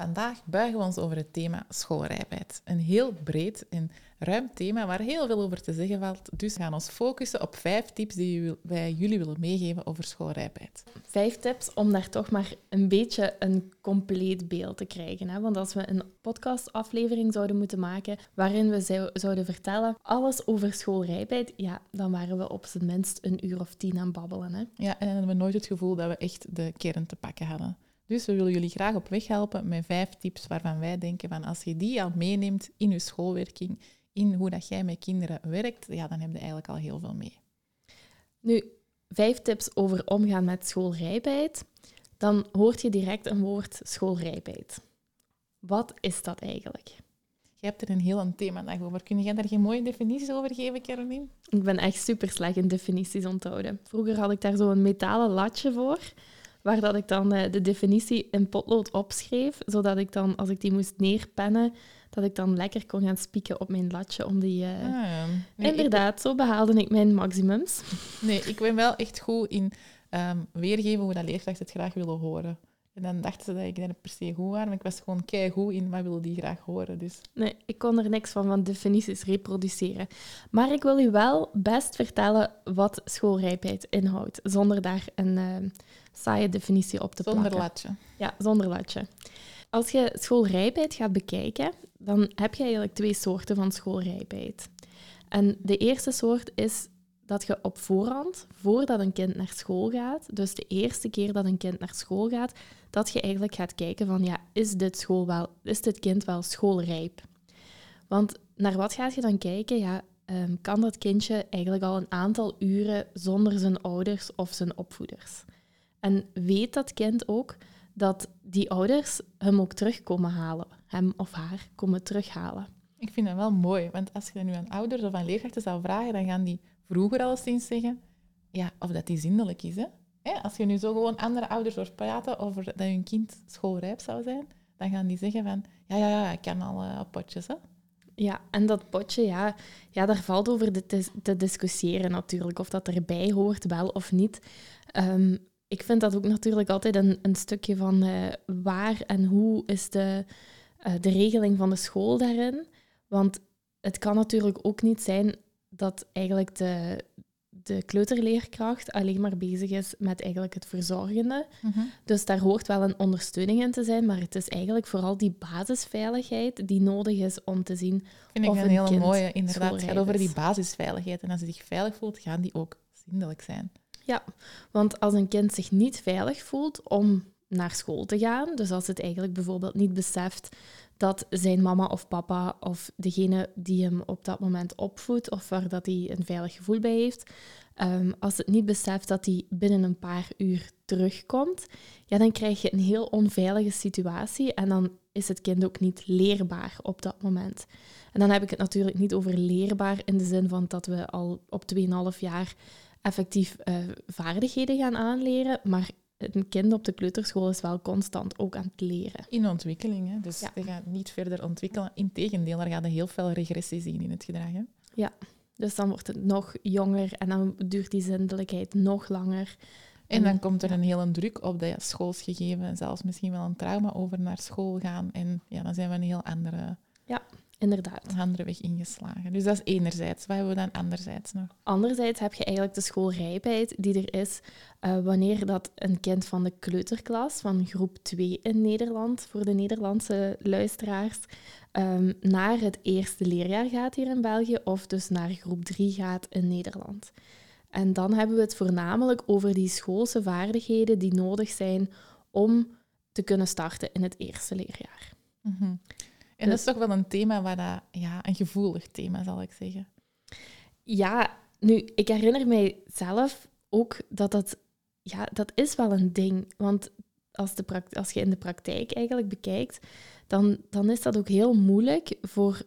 Vandaag buigen we ons over het thema schoolrijpheid. Een heel breed en ruim thema waar heel veel over te zeggen valt. Dus we gaan ons focussen op vijf tips die wij jullie willen meegeven over schoolrijpheid. Vijf tips om daar toch maar een beetje een compleet beeld te krijgen. Hè? Want als we een podcastaflevering zouden moeten maken waarin we zouden vertellen alles over schoolrijpheid, ja, dan waren we op zijn minst een uur of tien aan babbelen. Hè? Ja, en dan hebben we nooit het gevoel dat we echt de kern te pakken hadden. Dus we willen jullie graag op weg helpen met vijf tips waarvan wij denken van als je die al meeneemt in je schoolwerking, in hoe dat jij met kinderen werkt, ja, dan heb je eigenlijk al heel veel mee. Nu, vijf tips over omgaan met schoolrijpheid. Dan hoort je direct een woord schoolrijpheid. Wat is dat eigenlijk? Je hebt er een heel een thema over. Kun jij daar geen mooie definities over geven, Caroline? Ik ben echt super slecht in definities onthouden. Vroeger had ik daar zo'n metalen latje voor waar dat ik dan eh, de definitie in potlood opschreef, zodat ik dan, als ik die moest neerpennen, dat ik dan lekker kon gaan spieken op mijn latje om die... Uh... Ah, ja. Inderdaad, zo behaalde ik mijn maximums. Nee, ik ben wel echt goed in um, weergeven hoe dat leerkrachten het graag willen horen. En dan dachten ze dat ik daar per se goed was, maar ik was gewoon goed in wat willen die graag horen. Dus. Nee, ik kon er niks van van definities reproduceren. Maar ik wil u wel best vertellen wat schoolrijpheid inhoudt, zonder daar een uh, saaie definitie op te zonder plakken. Zonder latje. Ja, zonder latje. Als je schoolrijpheid gaat bekijken, dan heb je eigenlijk twee soorten van schoolrijpheid. En de eerste soort is dat je op voorhand, voordat een kind naar school gaat, dus de eerste keer dat een kind naar school gaat, dat je eigenlijk gaat kijken van, ja, is dit, school wel, is dit kind wel schoolrijp? Want naar wat gaat je dan kijken? Ja, um, kan dat kindje eigenlijk al een aantal uren zonder zijn ouders of zijn opvoeders? En weet dat kind ook dat die ouders hem ook terugkomen halen, hem of haar komen terughalen? Ik vind dat wel mooi, want als je nu aan ouders of aan leerkrachten zou vragen, dan gaan die vroeger al eens zeggen ja, of dat die zindelijk is. Hè? Als je nu zo gewoon andere ouders hoort praten over dat hun kind schoolrijp zou zijn, dan gaan die zeggen van, ja, ja, ja, ik kan al uh, potjes. Hè? Ja, en dat potje, ja, ja daar valt over te, te discussiëren natuurlijk, of dat erbij hoort, wel of niet. Um, ik vind dat ook natuurlijk altijd een, een stukje van uh, waar en hoe is de, uh, de regeling van de school daarin. Want het kan natuurlijk ook niet zijn dat eigenlijk de, de kleuterleerkracht alleen maar bezig is met eigenlijk het verzorgende. Mhm. Dus daar hoort wel een ondersteuning in te zijn, maar het is eigenlijk vooral die basisveiligheid die nodig is om te zien Vind of ik een, een hele mooie, inderdaad. Het gaat over die basisveiligheid. En als ze zich veilig voelt, gaan die ook zindelijk zijn. Ja, want als een kind zich niet veilig voelt om naar school te gaan, dus als het eigenlijk bijvoorbeeld niet beseft dat zijn mama of papa of degene die hem op dat moment opvoedt of waar dat hij een veilig gevoel bij heeft, um, als het niet beseft dat hij binnen een paar uur terugkomt, ja, dan krijg je een heel onveilige situatie en dan is het kind ook niet leerbaar op dat moment. En dan heb ik het natuurlijk niet over leerbaar in de zin van dat we al op 2,5 jaar effectief uh, vaardigheden gaan aanleren, maar een kind op de kleuterschool is wel constant ook aan het leren. In ontwikkeling, hè? dus ja. je gaat niet verder ontwikkelen. Integendeel, daar gaat je heel veel regressie zien in het gedrag. Hè? Ja, dus dan wordt het nog jonger en dan duurt die zindelijkheid nog langer. En dan komt er een hele druk op dat schoolsgegeven, zelfs misschien wel een trauma over naar school gaan. En ja, dan zijn we een heel andere ja. Inderdaad. Een andere weg ingeslagen. Dus dat is enerzijds. Wat hebben we dan anderzijds nog? Anderzijds heb je eigenlijk de schoolrijpheid die er is uh, wanneer dat een kind van de kleuterklas, van groep 2 in Nederland, voor de Nederlandse luisteraars, um, naar het eerste leerjaar gaat hier in België, of dus naar groep 3 gaat in Nederland. En dan hebben we het voornamelijk over die schoolse vaardigheden die nodig zijn om te kunnen starten in het eerste leerjaar. Mm en dat is toch wel een thema waar dat, ja, een gevoelig thema, zal ik zeggen. Ja, nu, ik herinner mij zelf ook dat dat, ja, dat is wel een ding. Want als, de als je in de praktijk eigenlijk bekijkt, dan, dan is dat ook heel moeilijk voor,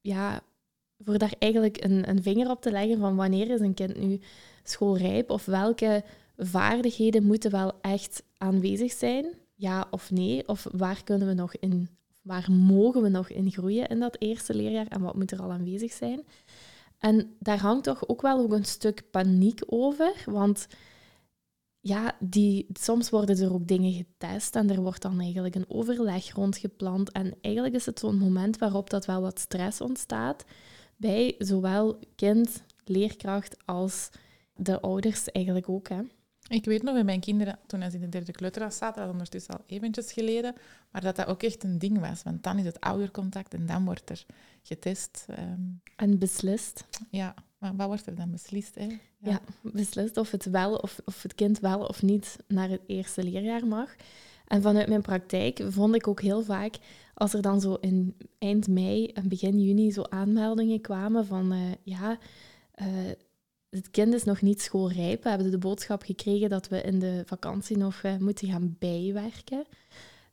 ja, voor daar eigenlijk een, een vinger op te leggen van wanneer is een kind nu schoolrijp of welke vaardigheden moeten wel echt aanwezig zijn, ja of nee, of waar kunnen we nog in, waar mogen we nog in groeien in dat eerste leerjaar en wat moet er al aanwezig zijn. En daar hangt toch ook wel ook een stuk paniek over, want ja, die, soms worden er ook dingen getest en er wordt dan eigenlijk een overleg rondgepland. En eigenlijk is het zo'n moment waarop dat wel wat stress ontstaat bij zowel kind, leerkracht als de ouders eigenlijk ook. Hè. Ik weet nog bij mijn kinderen, toen ze in de derde kleuterklas zaten, dat is ondertussen al eventjes geleden, maar dat dat ook echt een ding was. Want dan is het oudercontact en dan wordt er getest. Ehm, en beslist. Ja, maar wat wordt er dan beslist? Hè? Ja. ja. beslist of het, wel of, of het kind wel of niet naar het eerste leerjaar mag. En vanuit mijn praktijk vond ik ook heel vaak, als er dan zo in eind mei en begin juni zo aanmeldingen kwamen van, uh, ja, uh, het kind is nog niet schoolrijp. We hebben de boodschap gekregen dat we in de vakantie nog uh, moeten gaan bijwerken.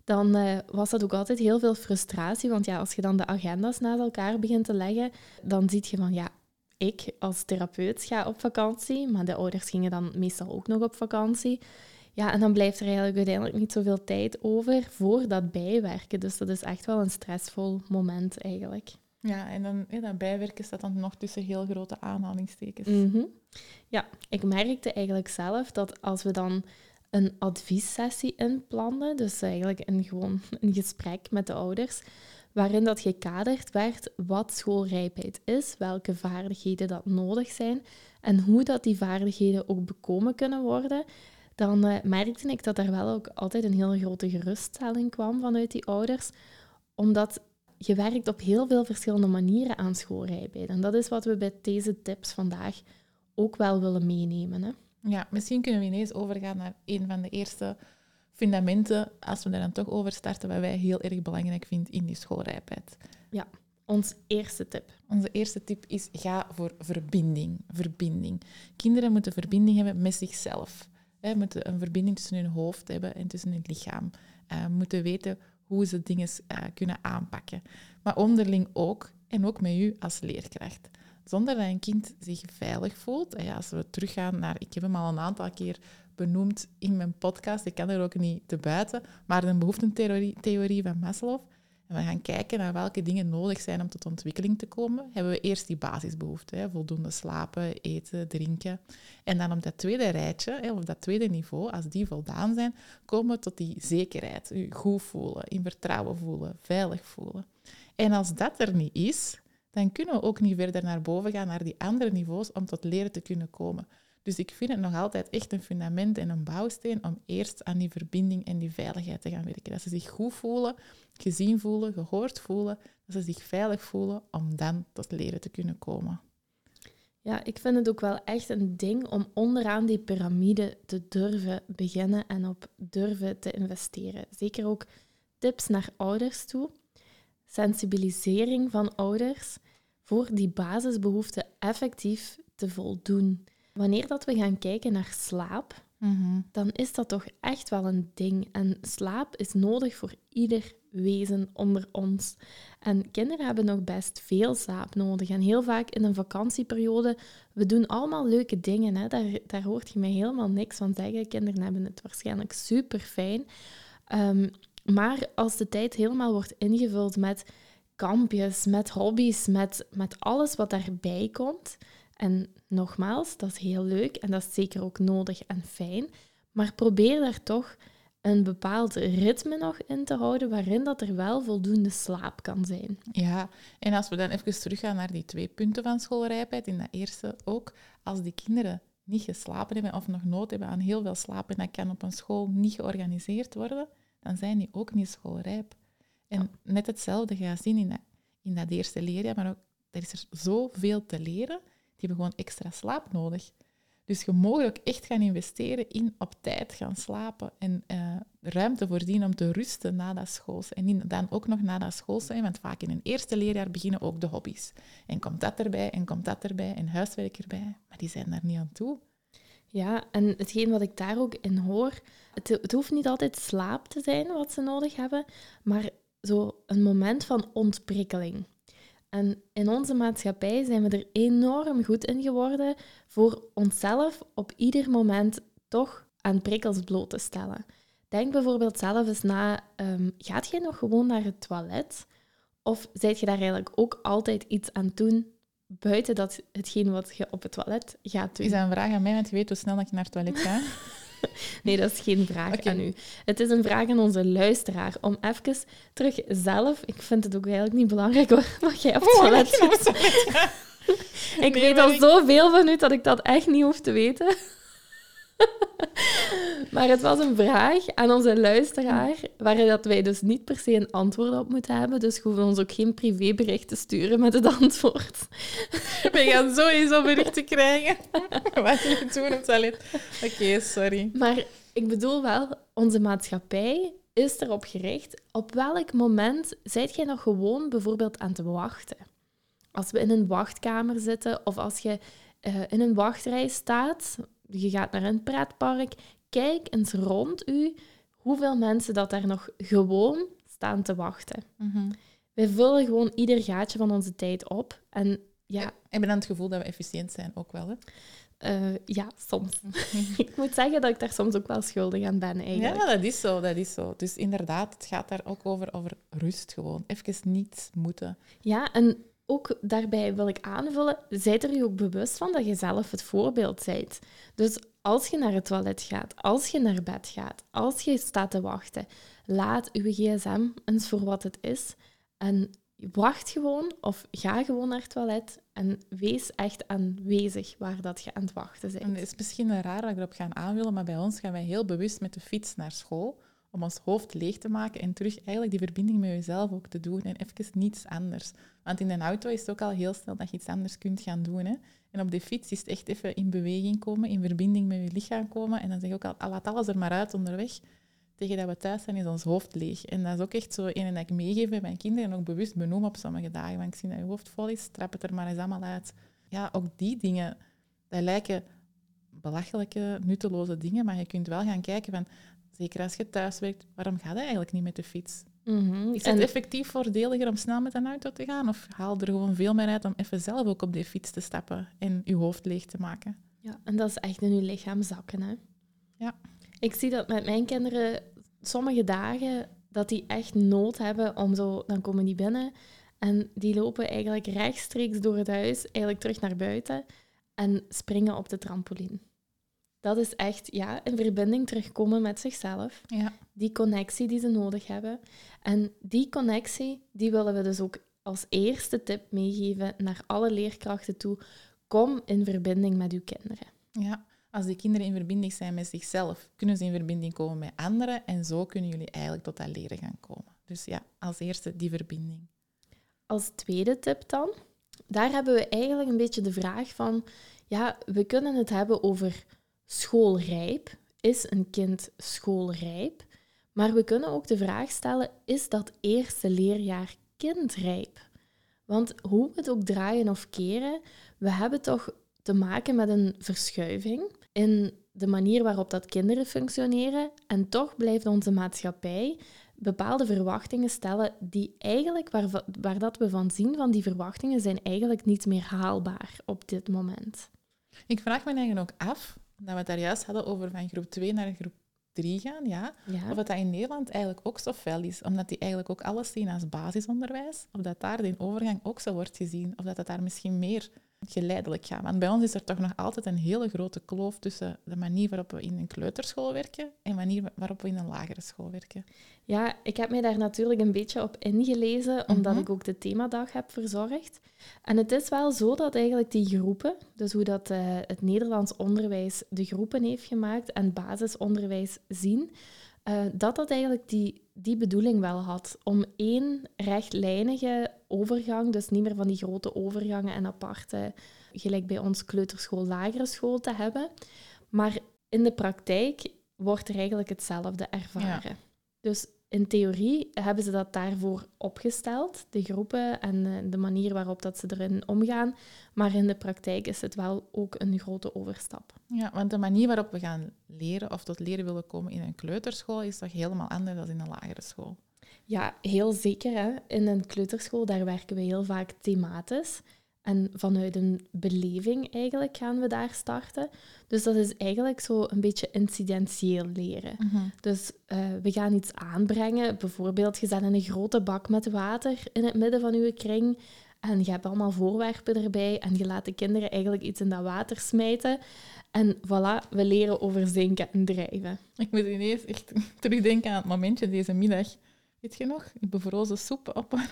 Dan uh, was dat ook altijd heel veel frustratie. Want ja, als je dan de agenda's naast elkaar begint te leggen, dan zie je van ja, ik als therapeut ga op vakantie, maar de ouders gingen dan meestal ook nog op vakantie. Ja, en dan blijft er eigenlijk uiteindelijk niet zoveel tijd over voor dat bijwerken. Dus dat is echt wel een stressvol moment eigenlijk. Ja, en dan ja, dat bijwerken staat dan nog tussen heel grote aanhalingstekens. Mhm. Ja, ik merkte eigenlijk zelf dat als we dan een adviessessie inplannen, dus eigenlijk een, gewoon een gesprek met de ouders, waarin dat gekaderd werd wat schoolrijpheid is, welke vaardigheden dat nodig zijn en hoe dat die vaardigheden ook bekomen kunnen worden, dan uh, merkte ik dat er wel ook altijd een heel grote geruststelling kwam vanuit die ouders, omdat je werkt op heel veel verschillende manieren aan schoolrijpheid. En dat is wat we bij deze tips vandaag ook wel willen meenemen. Hè? Ja, misschien kunnen we ineens overgaan naar een van de eerste fundamenten, als we daar dan toch over starten, wat wij heel erg belangrijk vinden in die schoolrijpheid. Ja, ons eerste tip. Onze eerste tip is ga voor verbinding. Verbinding. Kinderen moeten verbinding hebben met zichzelf. Ze moeten een verbinding tussen hun hoofd hebben en tussen hun lichaam. Uh, moeten weten hoe ze dingen uh, kunnen aanpakken. Maar onderling ook, en ook met u als leerkracht. Zonder dat een kind zich veilig voelt. En ja, als we teruggaan naar, ik heb hem al een aantal keer benoemd in mijn podcast, ik kan er ook niet te buiten, maar de behoeftentheorie van Maslow. We gaan kijken naar welke dingen nodig zijn om tot ontwikkeling te komen. Hebben we eerst die basisbehoeften, hè, voldoende slapen, eten, drinken. En dan op dat tweede rijtje, hè, dat tweede niveau, als die voldaan zijn, komen we tot die zekerheid. U goed voelen, in vertrouwen voelen, veilig voelen. En als dat er niet is, dan kunnen we ook niet verder naar boven gaan, naar die andere niveaus, om tot leren te kunnen komen. Dus ik vind het nog altijd echt een fundament en een bouwsteen om eerst aan die verbinding en die veiligheid te gaan werken. Dat ze zich goed voelen, gezien voelen, gehoord voelen, dat ze zich veilig voelen om dan tot leren te kunnen komen. Ja, ik vind het ook wel echt een ding om onderaan die piramide te durven beginnen en op durven te investeren. Zeker ook tips naar ouders toe. Sensibilisering van ouders voor die basisbehoeften effectief te voldoen. Wanneer dat we gaan kijken naar slaap, mhm. dan is dat toch echt wel een ding. En slaap is nodig voor ieder wezen onder ons. En kinderen hebben nog best veel slaap nodig. En heel vaak in een vakantieperiode, we doen allemaal leuke dingen. Hè? Daar, daar hoort je mij helemaal niks van zeggen. Kinderen hebben het waarschijnlijk super fijn. Ehm, maar als de tijd helemaal wordt ingevuld met kampjes, met hobby's, met, met alles wat daarbij komt. En nogmaals, dat is heel leuk en dat is zeker ook nodig en fijn. Maar probeer daar toch een bepaald ritme nog in te houden waarin dat er wel voldoende slaap kan zijn. Ja, en als we dan even teruggaan naar die twee punten van schoolrijpheid, in dat eerste ook, als die kinderen niet geslapen hebben of nog nood hebben aan heel veel slaap en dat kan op een school niet georganiseerd worden, dan zijn die ook niet schoolrijp. En net hetzelfde ga je zien in dat, in dat eerste leerjaar, maar ook, er is er zoveel te leren, die hebben gewoon extra slaap nodig. Dus je mag ook echt gaan investeren in op tijd gaan slapen en uh, ruimte voorzien om te rusten na dat schoolse. En dan ook nog na dat schoolse, want vaak in een eerste leerjaar beginnen ook de hobby's. En komt dat erbij, en komt dat erbij, en huiswerk erbij. Maar die zijn daar niet aan toe. Ja, en hetgeen wat ik daar ook in hoor, het, het hoeft niet altijd slaap te zijn wat ze nodig hebben, maar zo een moment van ontprikkeling. En in onze maatschappij zijn we er enorm goed in geworden voor onszelf op ieder moment toch aan prikkels bloot te stellen. Denk bijvoorbeeld zelf eens na, um, gaat jij nog gewoon naar het toilet? Of zijt je daar eigenlijk ook altijd iets aan doen buiten dat hetgeen wat je op het toilet gaat doen? Is dat een vraag aan mij, want je weet hoe snel dat je naar het toilet gaat? nee, dat is geen vraag aan u. Het is een vraag aan onze luisteraar om even terug zelf... Ik vind het ook eigenlijk niet belangrijk hoor, wat jij op het toilet doet. ik weet al zoveel van u dat ik dat echt niet hoef te weten. maar het was een vraag aan onze luisteraar, waar dat wij dus niet per se een antwoord op moeten hebben. Dus we hoeven ons ook geen privébericht te sturen met het antwoord. We gaan sowieso berichten krijgen. Wat je doen op toilet. Oké, sorry. Maar ik bedoel wel, onze maatschappij is erop gericht. Op welk moment zijt jij nog gewoon bijvoorbeeld aan het wachten? Als we in een wachtkamer zitten of als je uh, in een wachtrij staat, je gaat naar een pretpark, kijk eens rond u hoeveel mensen dat daar nog gewoon staan te wachten. Mm Wij vullen gewoon ieder gaatje van onze tijd op. En ja... Heb je dan het gevoel dat we efficiënt zijn ook wel, hè? Uh, ja, soms. ik moet zeggen dat ik daar soms ook wel schuldig aan ben, eigenlijk. Ja, dat is zo, dat is zo. Dus inderdaad, het gaat daar ook over, over rust gewoon. Even niets moeten. Ja, en ook daarbij wil ik aanvullen, zijt er je ook bewust van dat je zelf het voorbeeld bent. Dus als je naar het toilet gaat, als je naar bed gaat, als je staat te wachten, laat uw gsm eens voor wat het is en wacht gewoon of ga gewoon naar het toilet en wees echt aanwezig waar dat je aan het wachten bent. En het is misschien raar dat ik erop ga aanvullen, maar bij ons gaan wij heel bewust met de fiets naar school om ons hoofd leeg te maken en terug eigenlijk die verbinding met jezelf ook te doen en even niets anders. Want in een auto is het ook al heel snel dat je iets anders kunt gaan doen. Hè? En op de fiets is het echt even in beweging komen, in verbinding met je lichaam komen. En dan zeg je ook al, laat alles er maar uit onderweg. Tegen dat we thuis zijn, is ons hoofd leeg. En dat is ook echt zo een dat ik meegeef bij mijn kinderen en ook bewust benoem op sommige dagen. Want ik zie dat je hoofd vol is, trap het er maar eens allemaal uit. Ja, ook die dingen, dat lijken belachelijke, nutteloze dingen, maar je kunt wel gaan kijken van, zeker als je thuis werkt, waarom gaat je eigenlijk niet met de fiets? Mhm. Is het effectief voordeliger om snel met een auto te gaan? Of haal er gewoon veel meer uit om even zelf ook op die fiets te stappen en je hoofd leeg te maken? Ja, en dat is echt in je lichaam zakken. Hè? Ja. Ik zie dat met mijn kinderen sommige dagen dat die echt nood hebben om zo, dan komen die binnen en die lopen eigenlijk rechtstreeks door het huis, eigenlijk terug naar buiten en springen op de trampoline. Dat is echt ja, in verbinding terugkomen met zichzelf. Ja. Die connectie die ze nodig hebben. En die connectie, die willen we dus ook als eerste tip meegeven naar alle leerkrachten toe. Kom in verbinding met uw kinderen. Ja, als die kinderen in verbinding zijn met zichzelf, kunnen ze in verbinding komen met anderen en zo kunnen jullie eigenlijk tot dat leren gaan komen. Dus ja, als eerste die verbinding. Als tweede tip dan, daar hebben we eigenlijk een beetje de vraag van, ja, we kunnen het hebben over schoolrijp. Is een kind schoolrijp? Maar we kunnen ook de vraag stellen, is dat eerste leerjaar kindrijp? Want hoe we het ook draaien of keren, we hebben toch te maken met een verschuiving in de manier waarop dat kinderen functioneren. En toch blijft onze maatschappij bepaalde verwachtingen stellen die eigenlijk, waar, waar dat we van zien, van die verwachtingen zijn eigenlijk niet meer haalbaar op dit moment. Ik vraag me eigenlijk ook af, dat we het daar juist hadden over van groep 2 naar groep 3 gaan, ja. Of dat, dat in Nederland eigenlijk ook zo fel is, omdat die eigenlijk ook alles zien als basisonderwijs. Of dat daar de overgang ook zo wordt gezien. Of dat het daar misschien meer geleidelijk gaat. Want bij ons is er toch nog altijd een hele grote kloof tussen de manier waarop we in een kleuterschool werken en de manier waarop we in een lagere school werken. Ja, ik heb mij daar natuurlijk een beetje op ingelezen, omdat mhm. ik ook de themadag heb verzorgd. En het is wel zo dat eigenlijk die groepen, dus hoe dat uh, het Nederlands onderwijs de groepen heeft gemaakt en basisonderwijs zien, uh, dat dat eigenlijk die, die bedoeling wel had. Om één rechtlijnige overgang, dus niet meer van die grote overgangen en aparte, gelijk bij ons kleuterschool, lagere school te hebben. Maar in de praktijk wordt er eigenlijk hetzelfde ervaren. Dus in theorie hebben ze dat daarvoor opgesteld, de groepen en de manier waarop dat ze erin omgaan. Maar in de praktijk is het wel ook een grote overstap. Ja, want de manier waarop we gaan leren of tot leren willen komen in een kleuterschool is toch helemaal anders dan in een lagere school? Ja, heel zeker. Hè? In een kleuterschool, daar werken we heel vaak thematisch. En vanuit een beleving eigenlijk gaan we daar starten. Dus dat is eigenlijk zo een beetje incidentieel leren. Dus uh, we gaan iets aanbrengen. Bijvoorbeeld, je zet een grote bak met water in het midden van je kring. En je hebt allemaal voorwerpen erbij. En je laat de kinderen eigenlijk iets in dat water smijten. En voilà, we leren over zinken en drijven. Ik moet ineens echt terugdenken aan het momentje deze middag. Weet je nog? Ik bevrozen soep opwarmen.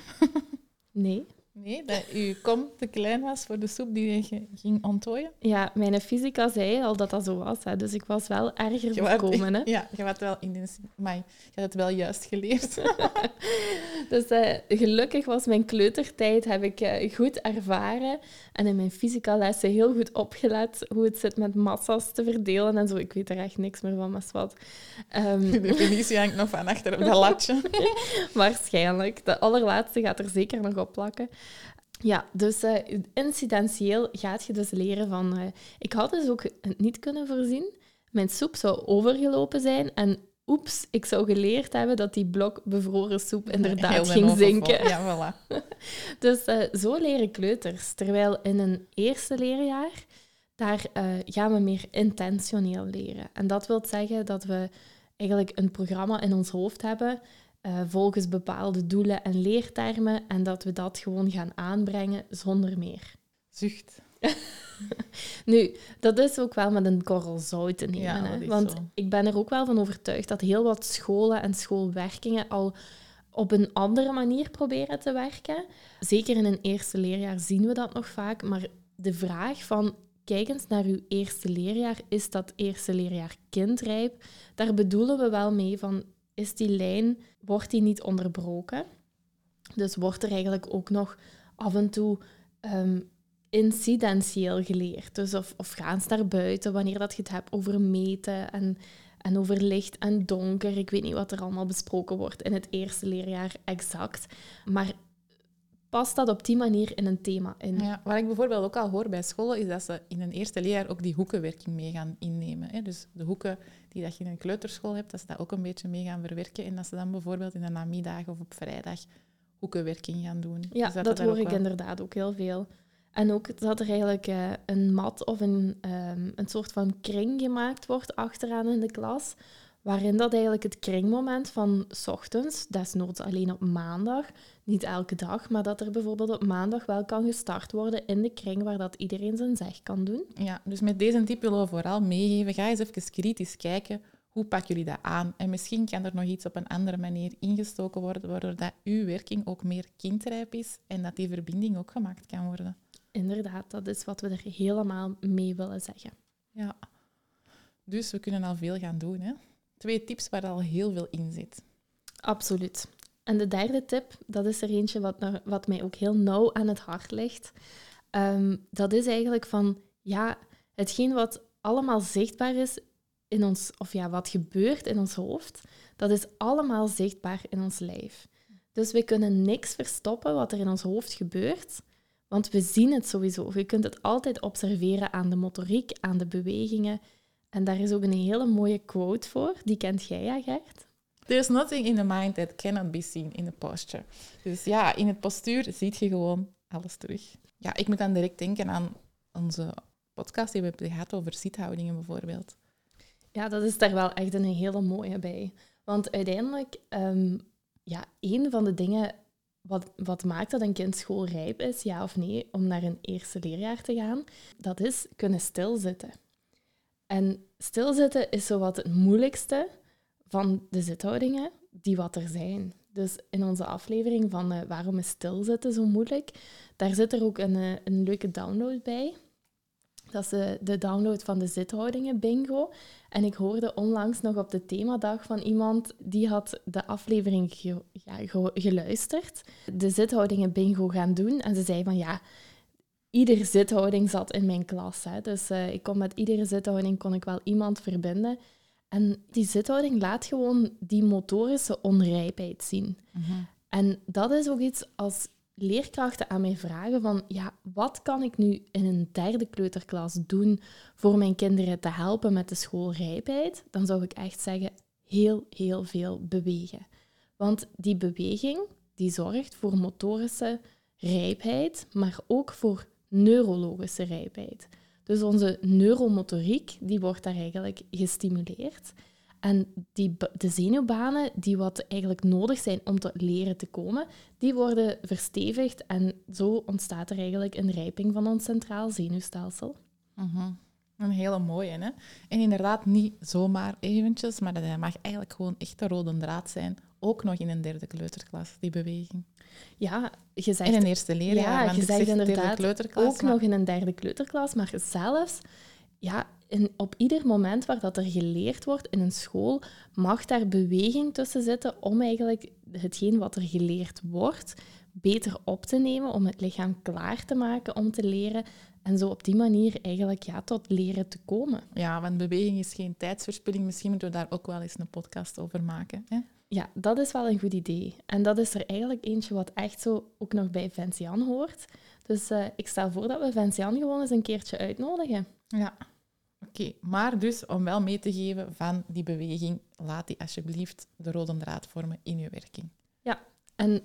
Nee. Nee, dat uw kom te klein was voor de soep die je ging ontdooien? Ja, mijn fysica zei al dat dat zo was. Hè. Dus ik was wel erger voorkomen. Hè. Ja, je had wel in maar je had het wel juist geleerd. dus uh, gelukkig was mijn kleutertijd heb ik uh, goed ervaren. En in mijn fysica lessen heel goed opgelet hoe het zit met massa's te verdelen en zo. Ik weet er echt niks meer van, maar wat. Um, de definitie hangt nog van achter op dat latje. Waarschijnlijk. De allerlaatste gaat er zeker nog op plakken. Ja, dus uh, incidentieel gaat je dus leren van... Uh, ik had dus ook niet kunnen voorzien. Mijn soep zou overgelopen zijn en oeps, ik zou geleerd hebben dat die blok bevroren soep inderdaad ging zinken. Ja, voilà. dus uh, zo leren kleuters. Terwijl in een eerste leerjaar, daar gaan we meer intentioneel leren. En dat wil zeggen dat we eigenlijk een programma in ons hoofd hebben uh, volgens bepaalde doelen en leertermen en dat we dat gewoon gaan aanbrengen zonder meer. Zucht. nu, dat is ook wel met een korrel zout te nemen. hè? Want ik ben er ook wel van overtuigd dat heel wat scholen en schoolwerkingen al op een andere manier proberen te werken. Zeker in een eerste leerjaar zien we dat nog vaak. Maar de vraag van, kijk eens naar uw eerste leerjaar, is dat eerste leerjaar kindrijp? Daar bedoelen we wel mee van, is die lijn, wordt die niet onderbroken. Dus wordt er eigenlijk ook nog af en toe um, incidentieel geleerd. Dus of, of gaan ze naar buiten wanneer dat je het hebt over meten en, en over licht en donker. Ik weet niet wat er allemaal besproken wordt in het eerste leerjaar exact. Maar past dat op die manier in een thema in. Ja, wat ik bijvoorbeeld ook al hoor bij scholen, is dat ze in een eerste leerjaar ook die hoekenwerking mee gaan innemen. Hè? Dus de hoeken die dat je in een kleuterschool hebt, dat ze dat ook een beetje mee gaan verwerken. En dat ze dan bijvoorbeeld in de namiddag of op vrijdag hoekenwerking gaan doen. Ja, dus dat, hoor ik inderdaad ook heel veel. En ook dat er eigenlijk uh, een mat of een, um, een soort van kring gemaakt wordt achteraan in de klas, waarin dat eigenlijk het kringmoment van s ochtends, desnoods alleen op maandag, niet elke dag, maar dat er bijvoorbeeld op maandag wel kan gestart worden in de kring waar dat iedereen zijn zeg kan doen. Ja, dus met deze tip willen we vooral meegeven. Ga eens even kritisch kijken. Hoe pakken jullie dat aan? En misschien kan er nog iets op een andere manier ingestoken worden, waardoor dat uw werking ook meer kindrijp is en dat die verbinding ook gemaakt kan worden. Inderdaad, dat is wat we er helemaal mee willen zeggen. Ja, dus we kunnen al veel gaan doen. Hè? Twee tips waar al heel veel in zit. Absoluut. En de derde tip, dat is er eentje wat, wat mij ook heel nauw aan het hart ligt. Ehm, dat is eigenlijk van, ja, hetgeen wat allemaal zichtbaar is in ons, of ja, wat gebeurt in ons hoofd, dat is allemaal zichtbaar in ons lijf. Dus we kunnen niks verstoppen wat er in ons hoofd gebeurt, want we zien het sowieso. Je kunt het altijd observeren aan de motoriek, aan de bewegingen. En daar is ook een hele mooie quote voor. Die kent jij, ja, Gert? There's nothing in the mind that cannot be seen in the posture. Dus ja, in het postuur ziet je gewoon alles terug. Ja, ik moet dan direct denken aan onze podcast die we hebben gehad over zithoudingen bijvoorbeeld. Ja, dat is daar wel echt een hele mooie bij. Want uiteindelijk, um, ja, een van de dingen wat, wat maakt dat een kind schoolrijp is, ja of nee, om naar een eerste leerjaar te gaan, dat is kunnen stilzitten. En stilzitten is zo wat het moeilijkste van de zithoudingen die wat er zijn. Dus in onze aflevering van uh, Waarom is stilzitten zo moeilijk, daar zit er ook een, uh, een leuke download bij. Dat is uh, de download van de zithoudingen bingo. En ik hoorde onlangs nog op de themadag van iemand die had de aflevering ja, geluisterd. De zithoudingen bingo gaan doen. En ze zei van ja, iedere zithouding zat in mijn klas. Hè. Dus ik kon met iedere zithouding kon ik wel iemand verbinden. En die zithouding laat gewoon die motorische onrijpheid zien. Mhm. En dat is ook iets als leerkrachten aan mij vragen van, ja, wat kan ik nu in een derde kleuterklas doen voor mijn kinderen te helpen met de schoolrijpheid? Dan zou ik echt zeggen, heel, heel veel bewegen. Want die beweging die zorgt voor motorische rijpheid, maar ook voor neurologische rijpheid. Dus onze neuromotoriek die wordt daar eigenlijk gestimuleerd. En die, de zenuwbanen die wat eigenlijk nodig zijn om tot leren te komen, die worden verstevigd en zo ontstaat er eigenlijk een rijping van ons centraal zenuwstelsel. Mhm. Een hele mooie, hè? En inderdaad niet zomaar eventjes, maar dat mag eigenlijk gewoon echt de rode draad zijn. Ook nog in een derde kleuterklas, die beweging. Ja, je zegt... In een eerste leerjaar. Ja, je zegt inderdaad ook nog in een derde kleuterklas, maar zelfs ja, in, op ieder moment waar dat er geleerd wordt in een school, mag daar beweging tussen zitten om eigenlijk hetgeen wat er geleerd wordt beter op te nemen, om het lichaam klaar te maken om te leren en zo op die manier eigenlijk ja, tot leren te komen. Ja, want beweging is geen tijdsverspilling. Misschien moeten we daar ook wel eens een podcast over maken. Hè? Ja, dat is wel een goed idee. En dat is er eigenlijk eentje wat echt zo ook nog bij Vincian hoort. Dus uh, ik stel voor dat we Vincian gewoon eens een keertje uitnodigen. Ja, oké. Maar dus om wel mee te geven van die beweging, laat die alsjeblieft de rode draad vormen in je werking. Ja, en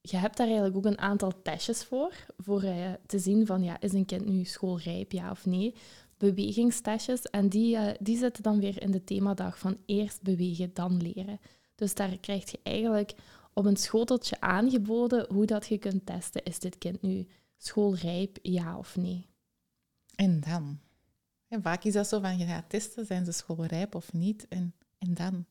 je hebt daar eigenlijk ook een aantal testjes voor, voor uh, te zien van ja, is een kind nu schoolrijp, ja of nee. Bewegingstestjes. En die, uh, die zitten dan weer in de themadag van eerst bewegen, dan leren. Dus daar krijg je eigenlijk op een schoteltje aangeboden hoe dat je kunt testen. Is dit kind nu schoolrijp, ja of nee? En dan? En vaak is dat zo van, je gaat testen, zijn ze schoolrijp of niet? En, en dan?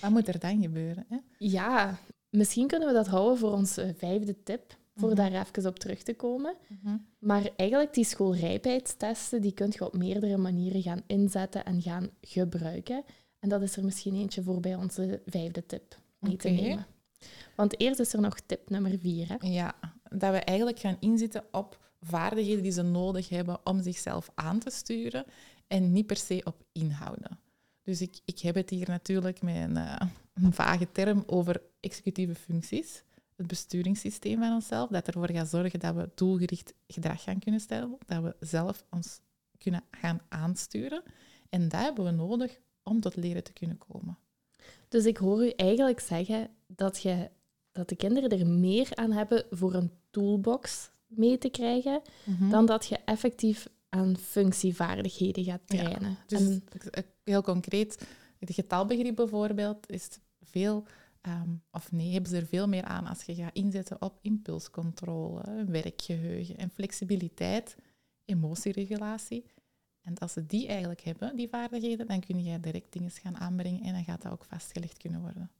Wat moet er dan gebeuren? Hè? Ja, misschien kunnen we dat houden voor onze vijfde tip, voor mhm. daar even op terug te komen. Mhm. Maar eigenlijk die schoolrijpheidstesten, die kun je op meerdere manieren gaan inzetten en gaan gebruiken. En dat is er misschien eentje voor bij onze vijfde tip mee te nemen. Want eerst is er nog tip nummer vier. Hè? Ja, dat we eigenlijk gaan inzetten op vaardigheden die ze nodig hebben om zichzelf aan te sturen en niet per se op inhouden. Dus ik, ik heb het hier natuurlijk met een, uh, een vage term over executieve functies. Het besturingssysteem van onszelf, dat ervoor gaat zorgen dat we doelgericht gedrag gaan kunnen stellen, dat we zelf ons kunnen gaan aansturen. En dat hebben we nodig om tot leren te kunnen komen. Dus ik hoor u eigenlijk zeggen dat, je, dat de kinderen er meer aan hebben voor een toolbox mee te krijgen, mhm. dan dat je effectief aan functievaardigheden gaat trainen. dus heel concreet, het getalbegrip bijvoorbeeld is veel, ehm, of nee, hebben ze er veel meer aan als je gaat inzetten op impulscontrole, werkgeheugen en flexibiliteit, emotieregulatie. En als ze die eigenlijk hebben, die vaardigheden, dan kun je direct dingen gaan aanbrengen en dan gaat dat ook vastgelegd kunnen worden.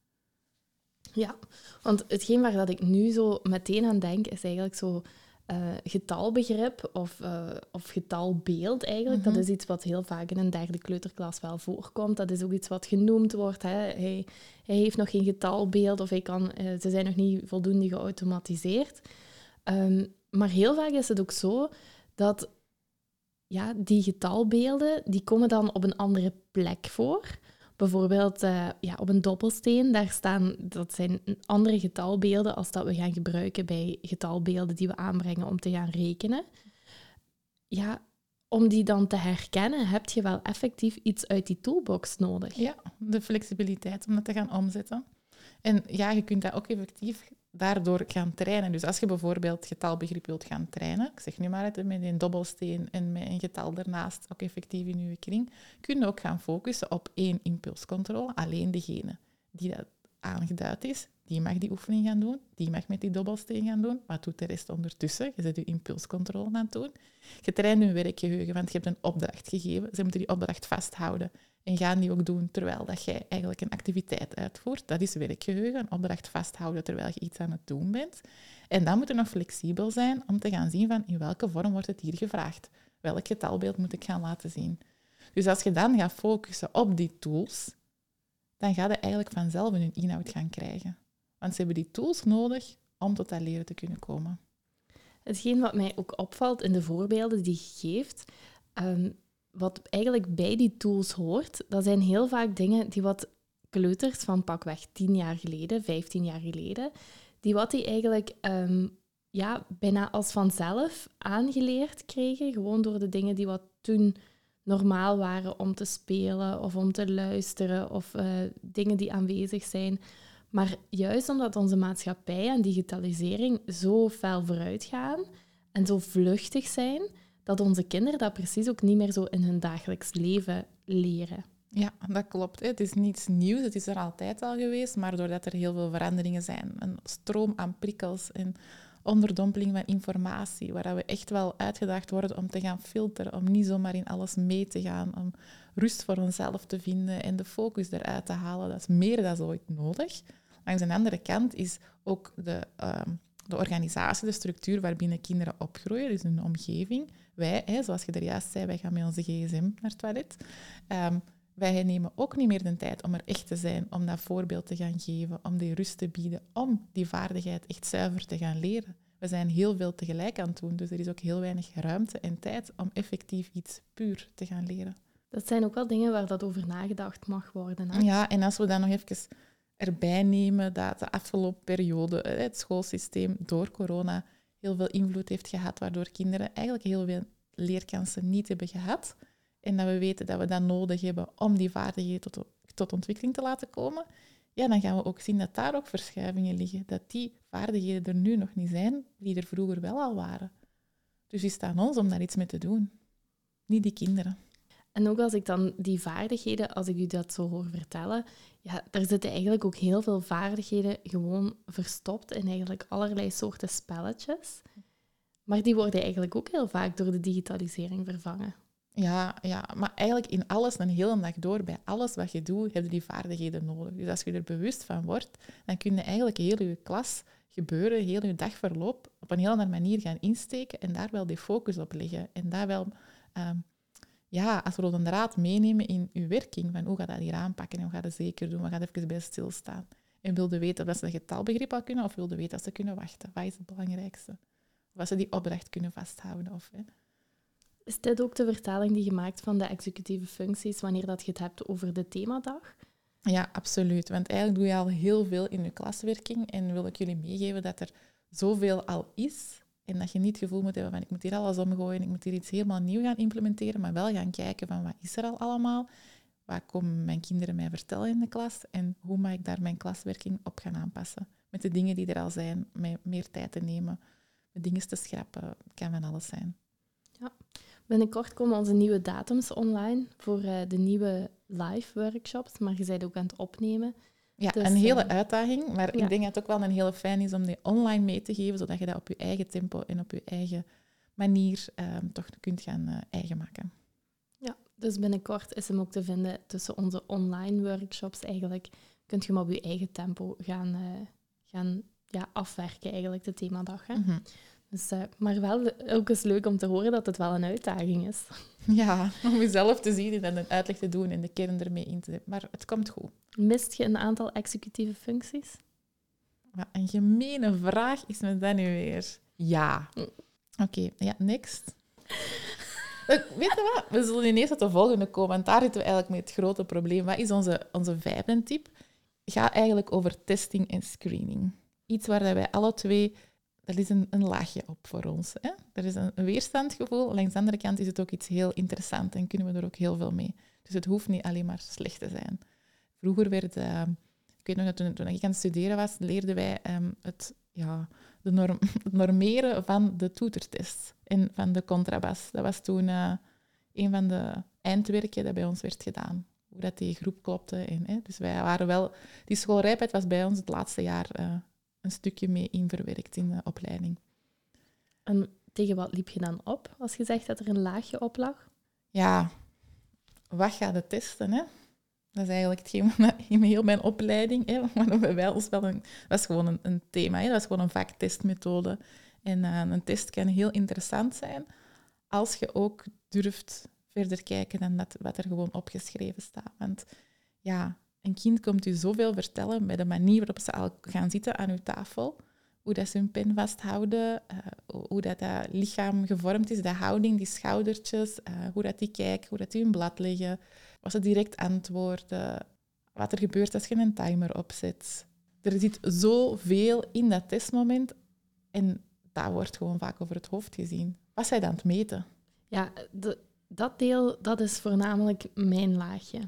Ja, want hetgeen waar dat ik nu zo meteen aan denk, is eigenlijk zo uh, getalbegrip of, uh, of getalbeeld eigenlijk. Dat mhm. is iets wat heel vaak in een derde kleuterklas wel voorkomt. Dat is ook iets wat genoemd wordt. Hè. Hij, hij heeft nog geen getalbeeld of hij kan, uh, ze zijn nog niet voldoende geautomatiseerd. Um, maar heel vaak is het ook zo dat ja, die getalbeelden die komen dan op een andere plek voor. Bijvoorbeeld uh, ja, op een dobbelsteen, daar staan, dat zijn andere getalbeelden als dat we gaan gebruiken bij getalbeelden die we aanbrengen om te gaan rekenen. Ja, om die dan te herkennen, heb je wel effectief iets uit die toolbox nodig. Ja, de flexibiliteit om dat te gaan omzetten. En ja, je kunt dat ook effectief daardoor gaan trainen. Dus als je bijvoorbeeld getalbegrip wilt gaan trainen, ik zeg nu maar het, met een dobbelsteen en met een getal ernaast, ook effectief in je kring, kun je ook gaan focussen op één impulscontrole. Alleen degene die dat aangeduid is, die mag die oefening gaan doen, die mag met die dobbelsteen gaan doen. Wat doet de rest ondertussen? Je zet je impulscontrole aan het doen. Je traint je werkgeheugen, want je hebt een opdracht gegeven. Ze moeten die opdracht vasthouden en gaan die ook doen terwijl dat jij eigenlijk een activiteit uitvoert. Dat is werkgeheugen, een opdracht vasthouden terwijl je iets aan het doen bent. En dan moet je nog flexibel zijn om te gaan zien van in welke vorm wordt het hier gevraagd. Welk getalbeeld moet ik gaan laten zien? Dus als je dan gaat focussen op die tools, dan ga je eigenlijk vanzelf een inhoud gaan krijgen. Want ze hebben die tools nodig om tot dat leren te kunnen komen. Hetgeen wat mij ook opvalt in de voorbeelden die je geeft, ehm, wat eigenlijk bij die tools hoort, dat zijn heel vaak dingen die wat kleuters van pakweg 10 jaar geleden, 15 jaar geleden, die wat die eigenlijk ehm, ja, bijna als vanzelf aangeleerd kregen, gewoon door de dingen die wat toen normaal waren om te spelen of om te luisteren of uh, dingen die aanwezig zijn. Maar juist omdat onze maatschappij en digitalisering zo fel vooruit gaan en zo vluchtig zijn, dat onze kinderen dat precies ook niet meer zo in hun dagelijks leven leren. Ja, dat klopt. Het is niets nieuws, het is er altijd al geweest, maar doordat er heel veel veranderingen zijn, een stroom aan prikkels en onderdompeling van informatie, waar we echt wel uitgedaagd worden om te gaan filteren, om niet zomaar in alles mee te gaan, om rust voor onszelf te vinden en de focus eruit te halen. Dat is meer dan ooit nodig. Langs de andere kant is ook de, ehm, de organisatie, de structuur waarbinnen kinderen opgroeien, dus hun omgeving. Wij, hè, zoals je er juist zei, wij gaan met onze gsm naar het toilet. Ehm, wij nemen ook niet meer de tijd om er echt te zijn, om dat voorbeeld te gaan geven, om die rust te bieden, om die vaardigheid echt zuiver te gaan leren. We zijn heel veel tegelijk aan het doen, dus er is ook heel weinig ruimte en tijd om effectief iets puur te gaan leren. Dat zijn ook wel dingen waar dat over nagedacht mag worden. Hè? Ja, en als we dan nog even erbij nemen dat de afgelopen periode eh, het schoolsysteem door corona heel veel invloed heeft gehad, waardoor kinderen eigenlijk heel veel leerkansen niet hebben gehad. En dat we weten dat we dat nodig hebben om die vaardigheden tot, tot ontwikkeling te laten komen. Ja, dan gaan we ook zien dat daar ook verschuivingen liggen. Dat die vaardigheden er nu nog niet zijn, die er vroeger wel al waren. Dus is het aan ons om daar iets mee te doen. Niet die kinderen. En ook als ik dan die vaardigheden, als ik u dat zo hoor vertellen, ja, daar zitten eigenlijk ook heel veel vaardigheden gewoon verstopt in eigenlijk allerlei soorten spelletjes. Maar die worden eigenlijk ook heel vaak door de digitalisering vervangen. Ja, ja, maar eigenlijk in alles, een hele dag door, bij alles wat je doet, heb je die vaardigheden nodig. Dus als je er bewust van wordt, dan kun je eigenlijk heel je klas gebeuren, heel je dagverloop op een heel andere manier gaan insteken en daar wel die focus op leggen. En daar wel, ehm, ja, als rode draad meenemen in je werking, van hoe ga je dat hier aanpakken en hoe ga je dat zeker doen, wat gaat even bij stilstaan. En wilde weten of ze dat getalbegrip al kunnen, of wilde weten dat ze kunnen wachten. Wat is het belangrijkste? Of als ze die opdracht kunnen vasthouden. Of. Is dit ook de vertaling die je maakt van de executieve functies wanneer dat je het hebt over de themadag? Ja, absoluut. Want eigenlijk doe je al heel veel in je klaswerking en wil ik jullie meegeven dat er zoveel al is en dat je niet het gevoel moet hebben van ik moet hier alles omgooien, ik moet hier iets helemaal nieuw gaan implementeren, maar wel gaan kijken van wat is er al allemaal, wat komen mijn kinderen mij vertellen in de klas en hoe mag ik daar mijn klaswerking op gaan aanpassen. Met de dingen die er al zijn, met meer tijd te nemen, met dingen te schrappen, kan van alles zijn. Binnenkort komen onze nieuwe datums online voor uh, de nieuwe live workshops, maar je bent ook aan het opnemen. Ja, dus, een hele uh, uitdaging, maar ja. ik denk dat het ook wel een hele fijn is om die online mee te geven, zodat je dat op je eigen tempo en op je eigen manier um, toch kunt gaan uh, eigen maken. Ja, dus binnenkort is hem ook te vinden tussen onze online workshops eigenlijk. Kunt je hem op je eigen tempo gaan, gaan ja, afwerken, eigenlijk, de themadag. Hè? Mm -hmm. Dus, uh, maar wel ook eens leuk om te horen dat het wel een uitdaging is. Ja, om jezelf te zien en een uitleg te doen en de kern ermee in te zetten. Maar het komt goed. Mist je een aantal executieve functies? Wat een gemene vraag is met dat nu weer. Ja. Oké, okay, ja, next. Weet je wat? We zullen ineens tot de volgende komen. Want daar zitten we eigenlijk met het grote probleem. Wat is onze, onze vijfde tip? Gaat eigenlijk over testing en screening. Iets waar wij alle twee dat is een, een, laagje op voor ons. Hè? Er is een, weerstandgevoel. Langs de andere kant is het ook iets heel interessants en kunnen we er ook heel veel mee. Dus het hoeft niet alleen maar slecht te zijn. Vroeger werd, uh, ik weet nog dat toen, toen, ik aan het studeren was, leerden wij um, het, ja, de norm, normeren van de toetertest en van de contrabas. Dat was toen uh, een van de eindwerken dat bij ons werd gedaan. Hoe dat die groep klopte. En, hè, dus wij waren wel... Die schoolrijpheid was bij ons het laatste jaar uh, een stukje mee in verwerkt in de opleiding. En tegen wat liep je dan op als je zegt dat er een laagje op lag? Ja, wat gaat het testen? Hè? Dat is eigenlijk hetgeen in heel mijn opleiding. Hè, maar bij wel een, dat was gewoon een, een thema. Hè, dat was gewoon een vaktestmethode. En uh, een test kan heel interessant zijn als je ook durft verder kijken dan dat, wat er gewoon opgeschreven staat. Want ja, een kind komt u zoveel vertellen met de manier waarop ze al gaan zitten aan uw tafel. Hoe dat ze hun pen vasthouden, uh, hoe dat, dat lichaam gevormd is, de houding, die schoudertjes, uh, hoe dat die kijken, hoe dat die hun blad leggen, wat ze direct antwoorden, wat er gebeurt als je een timer opzet. Er zit zoveel in dat testmoment en dat wordt gewoon vaak over het hoofd gezien. Wat zij dan het meten? Ja, de, dat deel dat is voornamelijk mijn laagje.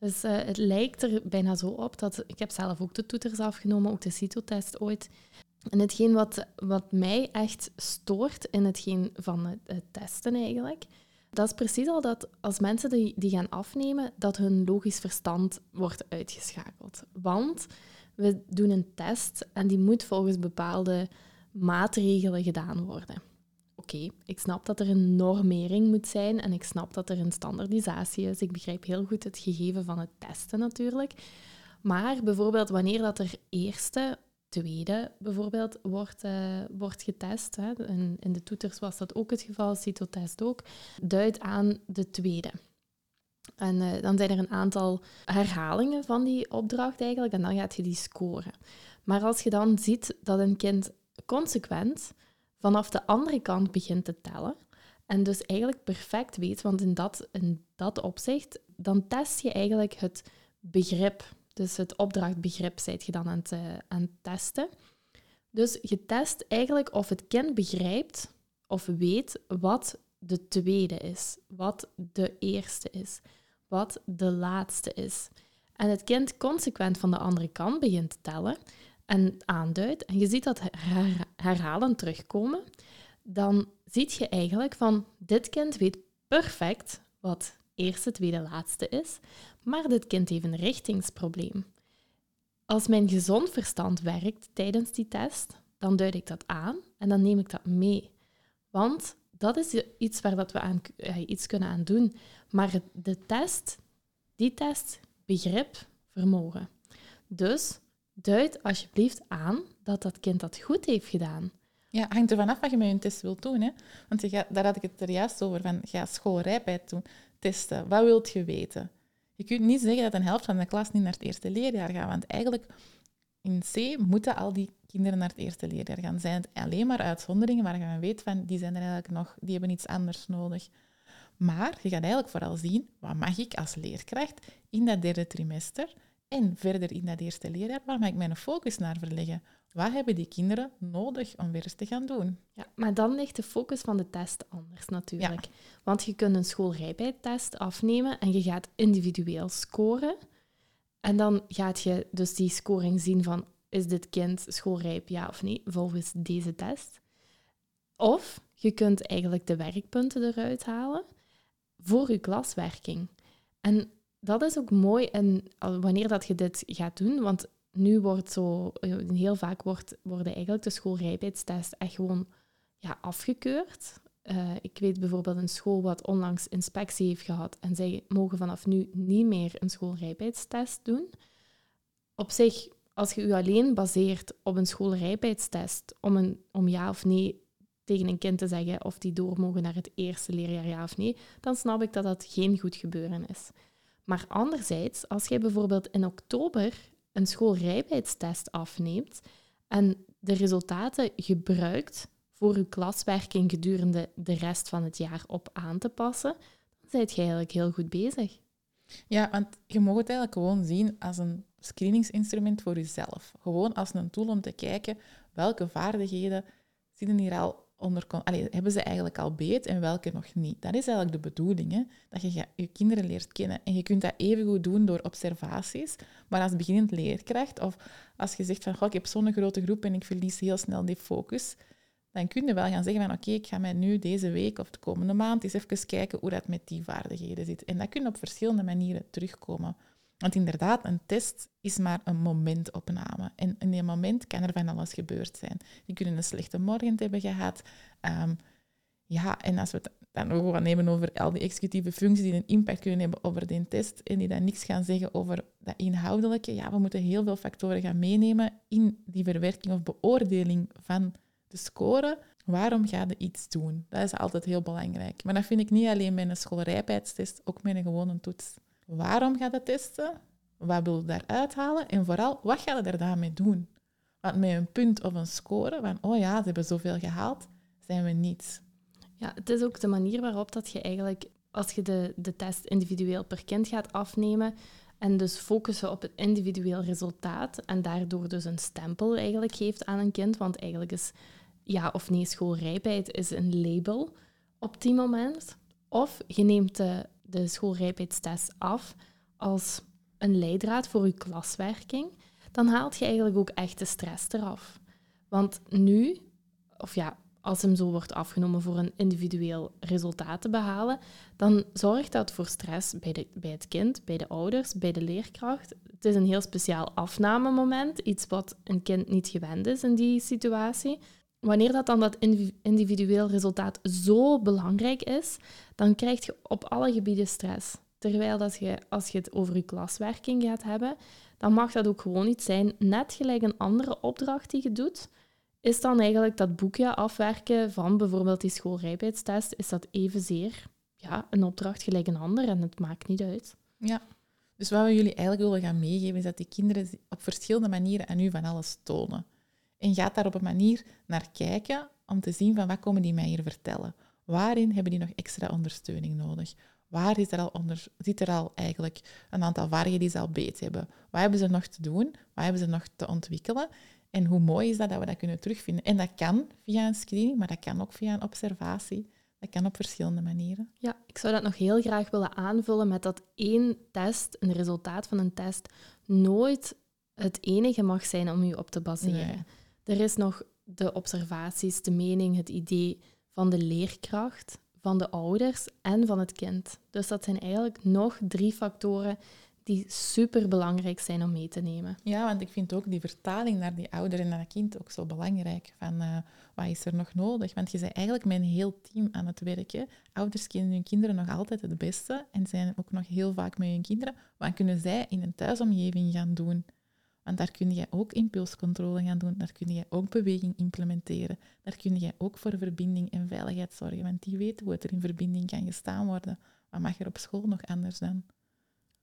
Dus uh, het lijkt er bijna zo op dat... Ik heb zelf ook de toeters afgenomen, ook de CITO-test ooit. En hetgeen wat, wat mij echt stoort in hetgeen van het, het, testen eigenlijk, dat is precies al dat als mensen die, die gaan afnemen, dat hun logisch verstand wordt uitgeschakeld. Want we doen een test en die moet volgens bepaalde maatregelen gedaan worden. Oké, ik snap dat er een normering moet zijn en ik snap dat er een standaardisatie is. Ik begrijp heel goed het gegeven van het testen natuurlijk. Maar bijvoorbeeld wanneer dat er eerste, tweede bijvoorbeeld wordt, uh, wordt getest, hè, in, in de toeters was dat ook het geval, CITO-test ook, duidt aan de tweede. En uh, dan zijn er een aantal herhalingen van die opdracht eigenlijk en dan gaat je die scoren. Maar als je dan ziet dat een kind consequent vanaf de andere kant begint te tellen en dus eigenlijk perfect weet, want in dat, in dat opzicht, dan test je eigenlijk het begrip. Dus het opdrachtbegrip zijt je dan aan het, aan het testen. Dus je test eigenlijk of het kind begrijpt of weet wat de tweede is, wat de eerste is, wat de laatste is. En het kind consequent van de andere kant begint te tellen en aanduidt, en je ziet dat herhalen terugkomen, dan zie je eigenlijk van dit kind weet perfect wat eerste, tweede, laatste is, maar dit kind heeft een richtingsprobleem. Als mijn gezond verstand werkt tijdens die test, dan duid ik dat aan en dan neem ik dat mee. Want dat is iets waar dat we aan, iets kunnen aan doen. Maar de test, die test, begrip, vermogen. Dus duid alsjeblieft aan dat dat kind dat goed heeft gedaan. Ja, hangt er vanaf wat je met je test wilt doen. Hè? Want daar had ik het er juist over, van ga schoolrijpheid doen, testen. Wat wilt je weten? Je kunt niet zeggen dat een helft van de klas niet naar het eerste leerjaar gaat, want eigenlijk in C moeten al die kinderen naar het eerste leerjaar gaan. Zijn het alleen maar uitzonderingen waar je weet van, die zijn er eigenlijk nog, die hebben iets anders nodig. Maar je gaat eigenlijk vooral zien, wat mag ik als leerkracht in dat derde trimester en verder in dat eerste leerjaar, waar mag ik mijn focus naar verleggen? Wat hebben die kinderen nodig om weer eens te gaan doen? Ja, maar dan ligt de focus van de test anders natuurlijk. Want je kunt een schoolrijpheidtest afnemen en je gaat individueel scoren. En dan gaat je dus die scoring zien van is dit kind schoolrijp ja of nee, volgens deze test. Of je kunt eigenlijk de werkpunten eruit halen voor je klaswerking. En dat is ook mooi en wanneer dat je dit gaat doen, want nu wordt zo, eh, heel vaak wordt, worden eigenlijk de schoolrijpheidstests echt gewoon ja, afgekeurd. Uh, ik weet bijvoorbeeld een school wat onlangs inspectie heeft gehad en zij mogen vanaf nu niet meer een schoolrijpheidstest doen. Op zich, als je je alleen baseert op een schoolrijpheidstest om, een, om ja of nee tegen een kind te zeggen of die door mogen naar het eerste leerjaar ja of nee, dan snap ik dat dat geen goed gebeuren is. Maar anderzijds, als jij bijvoorbeeld in oktober een schoolrijpheidstest afneemt en de resultaten gebruikt voor je klaswerking gedurende de rest van het jaar op aan te passen, dan ben je eigenlijk heel goed bezig. Ja, want je mag het eigenlijk gewoon zien als een screeningsinstrument voor jezelf. Gewoon als een tool om te kijken welke vaardigheden zitten hier al onder, hebben ze eigenlijk al beet en welke nog niet. Dat is eigenlijk de bedoeling, hè? dat je je kinderen leert kennen. En je kunt dat even goed doen door observaties, maar als beginnend leerkracht, of als je zegt van, Goh, ik heb zo'n grote groep en ik verlies heel snel die focus, dan kun je wel gaan zeggen van, oké, ik ga mij nu deze week of de komende maand eens even kijken hoe dat met die vaardigheden zit. En dat kun je op verschillende manieren terugkomen. Want inderdaad, een test is maar een momentopname. En in die moment kan er van alles gebeurd zijn. Je kunt een slechte morgen hebben gehad. Um, ja, en als we het dan ook gaan nemen over al die executieve functies die een impact kunnen hebben over die test en die dan niks gaan zeggen over dat inhoudelijke, ja, we moeten heel veel factoren gaan meenemen in die verwerking of beoordeling van de score. Waarom ga je iets doen? Dat is altijd heel belangrijk. Maar dat vind ik niet alleen met een schoolrijpheidstest, ook met een gewone toets. Waarom ga je testen? Wat wil je daaruit halen? En vooral, wat ga je er daarmee doen? Want met een punt of een score van, oh ja, ze hebben zoveel gehaald, zijn we niet. Ja, het is ook de manier waarop dat je eigenlijk, als je de, de test individueel per kind gaat afnemen en dus focussen op het individueel resultaat en daardoor dus een stempel eigenlijk geeft aan een kind, want eigenlijk is ja of nee schoolrijpheid is een label op die moment. Of je neemt de de schoolrijpheidstest af als een leidraad voor je klaswerking, dan haalt je eigenlijk ook echt de stress eraf. Want nu, of ja, als hem zo wordt afgenomen voor een individueel resultaat te behalen, dan zorgt dat voor stress bij, de, bij het kind, bij de ouders, bij de leerkracht. Het is een heel speciaal afnamemoment, iets wat een kind niet gewend is in die situatie. Wanneer dat dan dat individueel resultaat zo belangrijk is, dan krijg je op alle gebieden stress. Terwijl dat je, als je het over je klaswerking gaat hebben, dan mag dat ook gewoon iets zijn, net gelijk een andere opdracht die je doet, is dan eigenlijk dat boekje afwerken van bijvoorbeeld die schoolrijpheidstest, is dat evenzeer ja, een opdracht gelijk een ander en het maakt niet uit. Ja, dus wat we jullie eigenlijk willen gaan meegeven, is dat die kinderen op verschillende manieren aan u van alles tonen. En gaat daar op een manier naar kijken om te zien van wat komen die mij hier vertellen. Waarin hebben die nog extra ondersteuning nodig? Waar is er al onder, zit er al eigenlijk een aantal vaardigheden die ze al beet hebben? Wat hebben ze nog te doen? Wat hebben ze nog te ontwikkelen? En hoe mooi is dat dat we dat kunnen terugvinden? En dat kan via een screening, maar dat kan ook via een observatie. Dat kan op verschillende manieren. Ja, ik zou dat nog heel graag willen aanvullen met dat één test, een resultaat van een test, nooit het enige mag zijn om je op te baseren. Er is nog de observaties, de mening, het idee van de leerkracht, van de ouders en van het kind. Dus dat zijn eigenlijk nog drie factoren die super belangrijk zijn om mee te nemen. Ja, want ik vind ook die vertaling naar die ouder en naar het kind ook zo belangrijk. Van uh, wat is er nog nodig? Want je bent eigenlijk met een heel team aan het werken. Ouders kennen hun kinderen nog altijd het beste en zijn ook nog heel vaak met hun kinderen. Wat kunnen zij in een thuisomgeving gaan doen? Want daar kun je ook impulscontrole gaan doen, daar kun je ook beweging implementeren, daar kun je ook voor verbinding en veiligheid zorgen, want die weten hoe het er in verbinding kan gestaan worden. Wat mag er op school nog anders dan?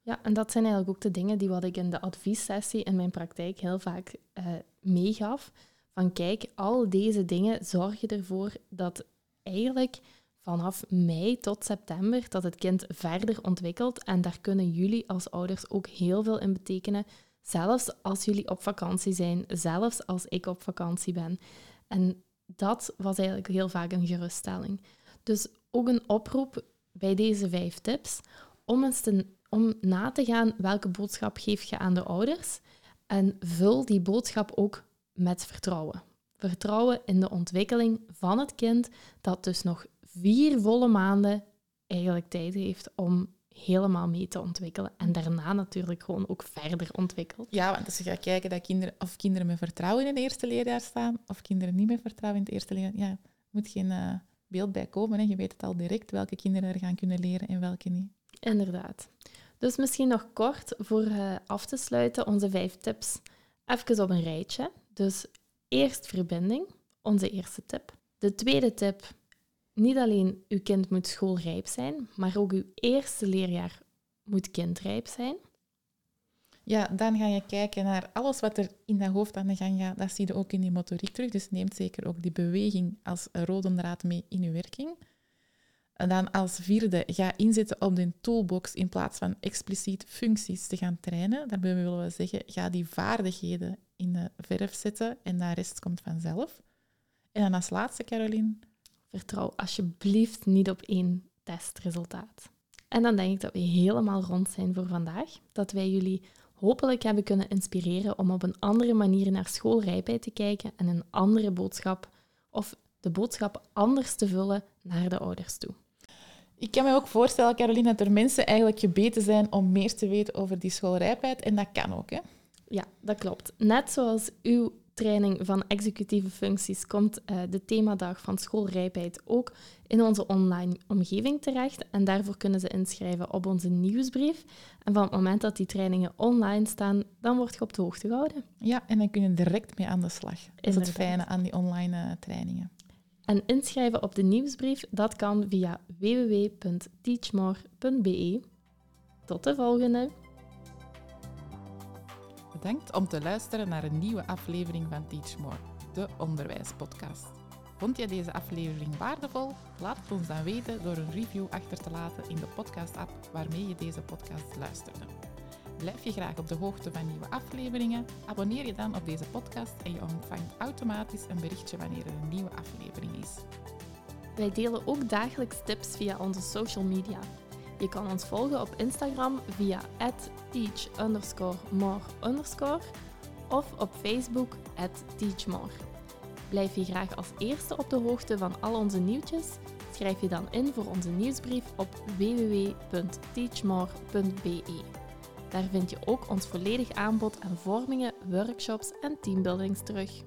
Ja, en dat zijn eigenlijk ook de dingen die wat ik in de adviessessie in mijn praktijk heel vaak uh, meegaf. Van kijk, al deze dingen zorgen ervoor dat eigenlijk vanaf mei tot september dat het kind verder ontwikkelt. En daar kunnen jullie als ouders ook heel veel in betekenen. Zelfs als jullie op vakantie zijn, zelfs als ik op vakantie ben. En dat was eigenlijk heel vaak een geruststelling. Dus ook een oproep bij deze vijf tips om eens te om na te gaan welke boodschap geef je aan de ouders en vul die boodschap ook met vertrouwen. Vertrouwen in de ontwikkeling van het kind, dat dus nog vier volle maanden eigenlijk tijd heeft om helemaal mee te ontwikkelen. En daarna natuurlijk gewoon ook verder ontwikkelt. Ja, want als je gaat kijken dat kinderen, of kinderen met vertrouwen in het eerste leerjaar staan, of kinderen niet met vertrouwen in het eerste leerjaar, ja, moet geen uh, beeld bij komen. Hè. Je weet het al direct welke kinderen er gaan kunnen leren en welke niet. Inderdaad. Dus misschien nog kort voor uh, af te sluiten onze vijf tips. Even op een rijtje. Dus eerst verbinding, onze eerste tip. De tweede tip, niet alleen uw kind moet schoolrijp zijn, maar ook uw eerste leerjaar moet kindrijp zijn. Ja, dan ga je kijken naar alles wat er in dat hoofd aan de gang gaat. Dat zie je ook in die motoriek terug. Dus neemt zeker ook die beweging als rode draad mee in uw werking. En dan als vierde, ga inzetten op de toolbox in plaats van expliciet functies te gaan trainen. Daarbij willen we zeggen, ga die vaardigheden in de verf zetten en de rest komt vanzelf. En dan als laatste, Caroline. Vertrouw alsjeblieft niet op één testresultaat. En dan denk ik dat we helemaal rond zijn voor vandaag. Dat wij jullie hopelijk hebben kunnen inspireren om op een andere manier naar schoolrijpheid te kijken en een andere boodschap of de boodschap anders te vullen naar de ouders toe. Ik kan me ook voorstellen, Caroline, dat er mensen eigenlijk gebeten zijn om meer te weten over die schoolrijpheid. En dat kan ook, hè? Ja, dat klopt. Net zoals uw training van executieve functies komt uh, de themadag van schoolrijpheid ook in onze online omgeving terecht. En daarvoor kunnen ze inschrijven op onze nieuwsbrief. En van het moment dat die trainingen online staan, dan word je op de hoogte gehouden. Ja, en dan kun je direct mee aan de slag. Dat is het fijne aan die online uh, trainingen. En inschrijven op de nieuwsbrief, dat kan via www.teachmore.be. Tot de volgende! Bedankt om te luisteren naar een nieuwe aflevering van Teach More, de onderwijspodcast. Vond je deze aflevering waardevol? Laat het ons dan weten door een review achter te laten in de podcast-app waarmee je deze podcast luisterde. Blijf je graag op de hoogte van nieuwe afleveringen? Abonneer je dan op deze podcast en je ontvangt automatisch een berichtje wanneer er een nieuwe aflevering is. Wij delen ook dagelijks tips via onze social media. Je kan ons volgen op Instagram via teach of op Facebook teachmore. Blijf je graag als eerste op de hoogte van al onze nieuwtjes? Schrijf je dan in voor onze nieuwsbrief op www.teachmore.be. Daar vind je ook ons volledig aanbod aan vormingen, workshops en teambuildings terug.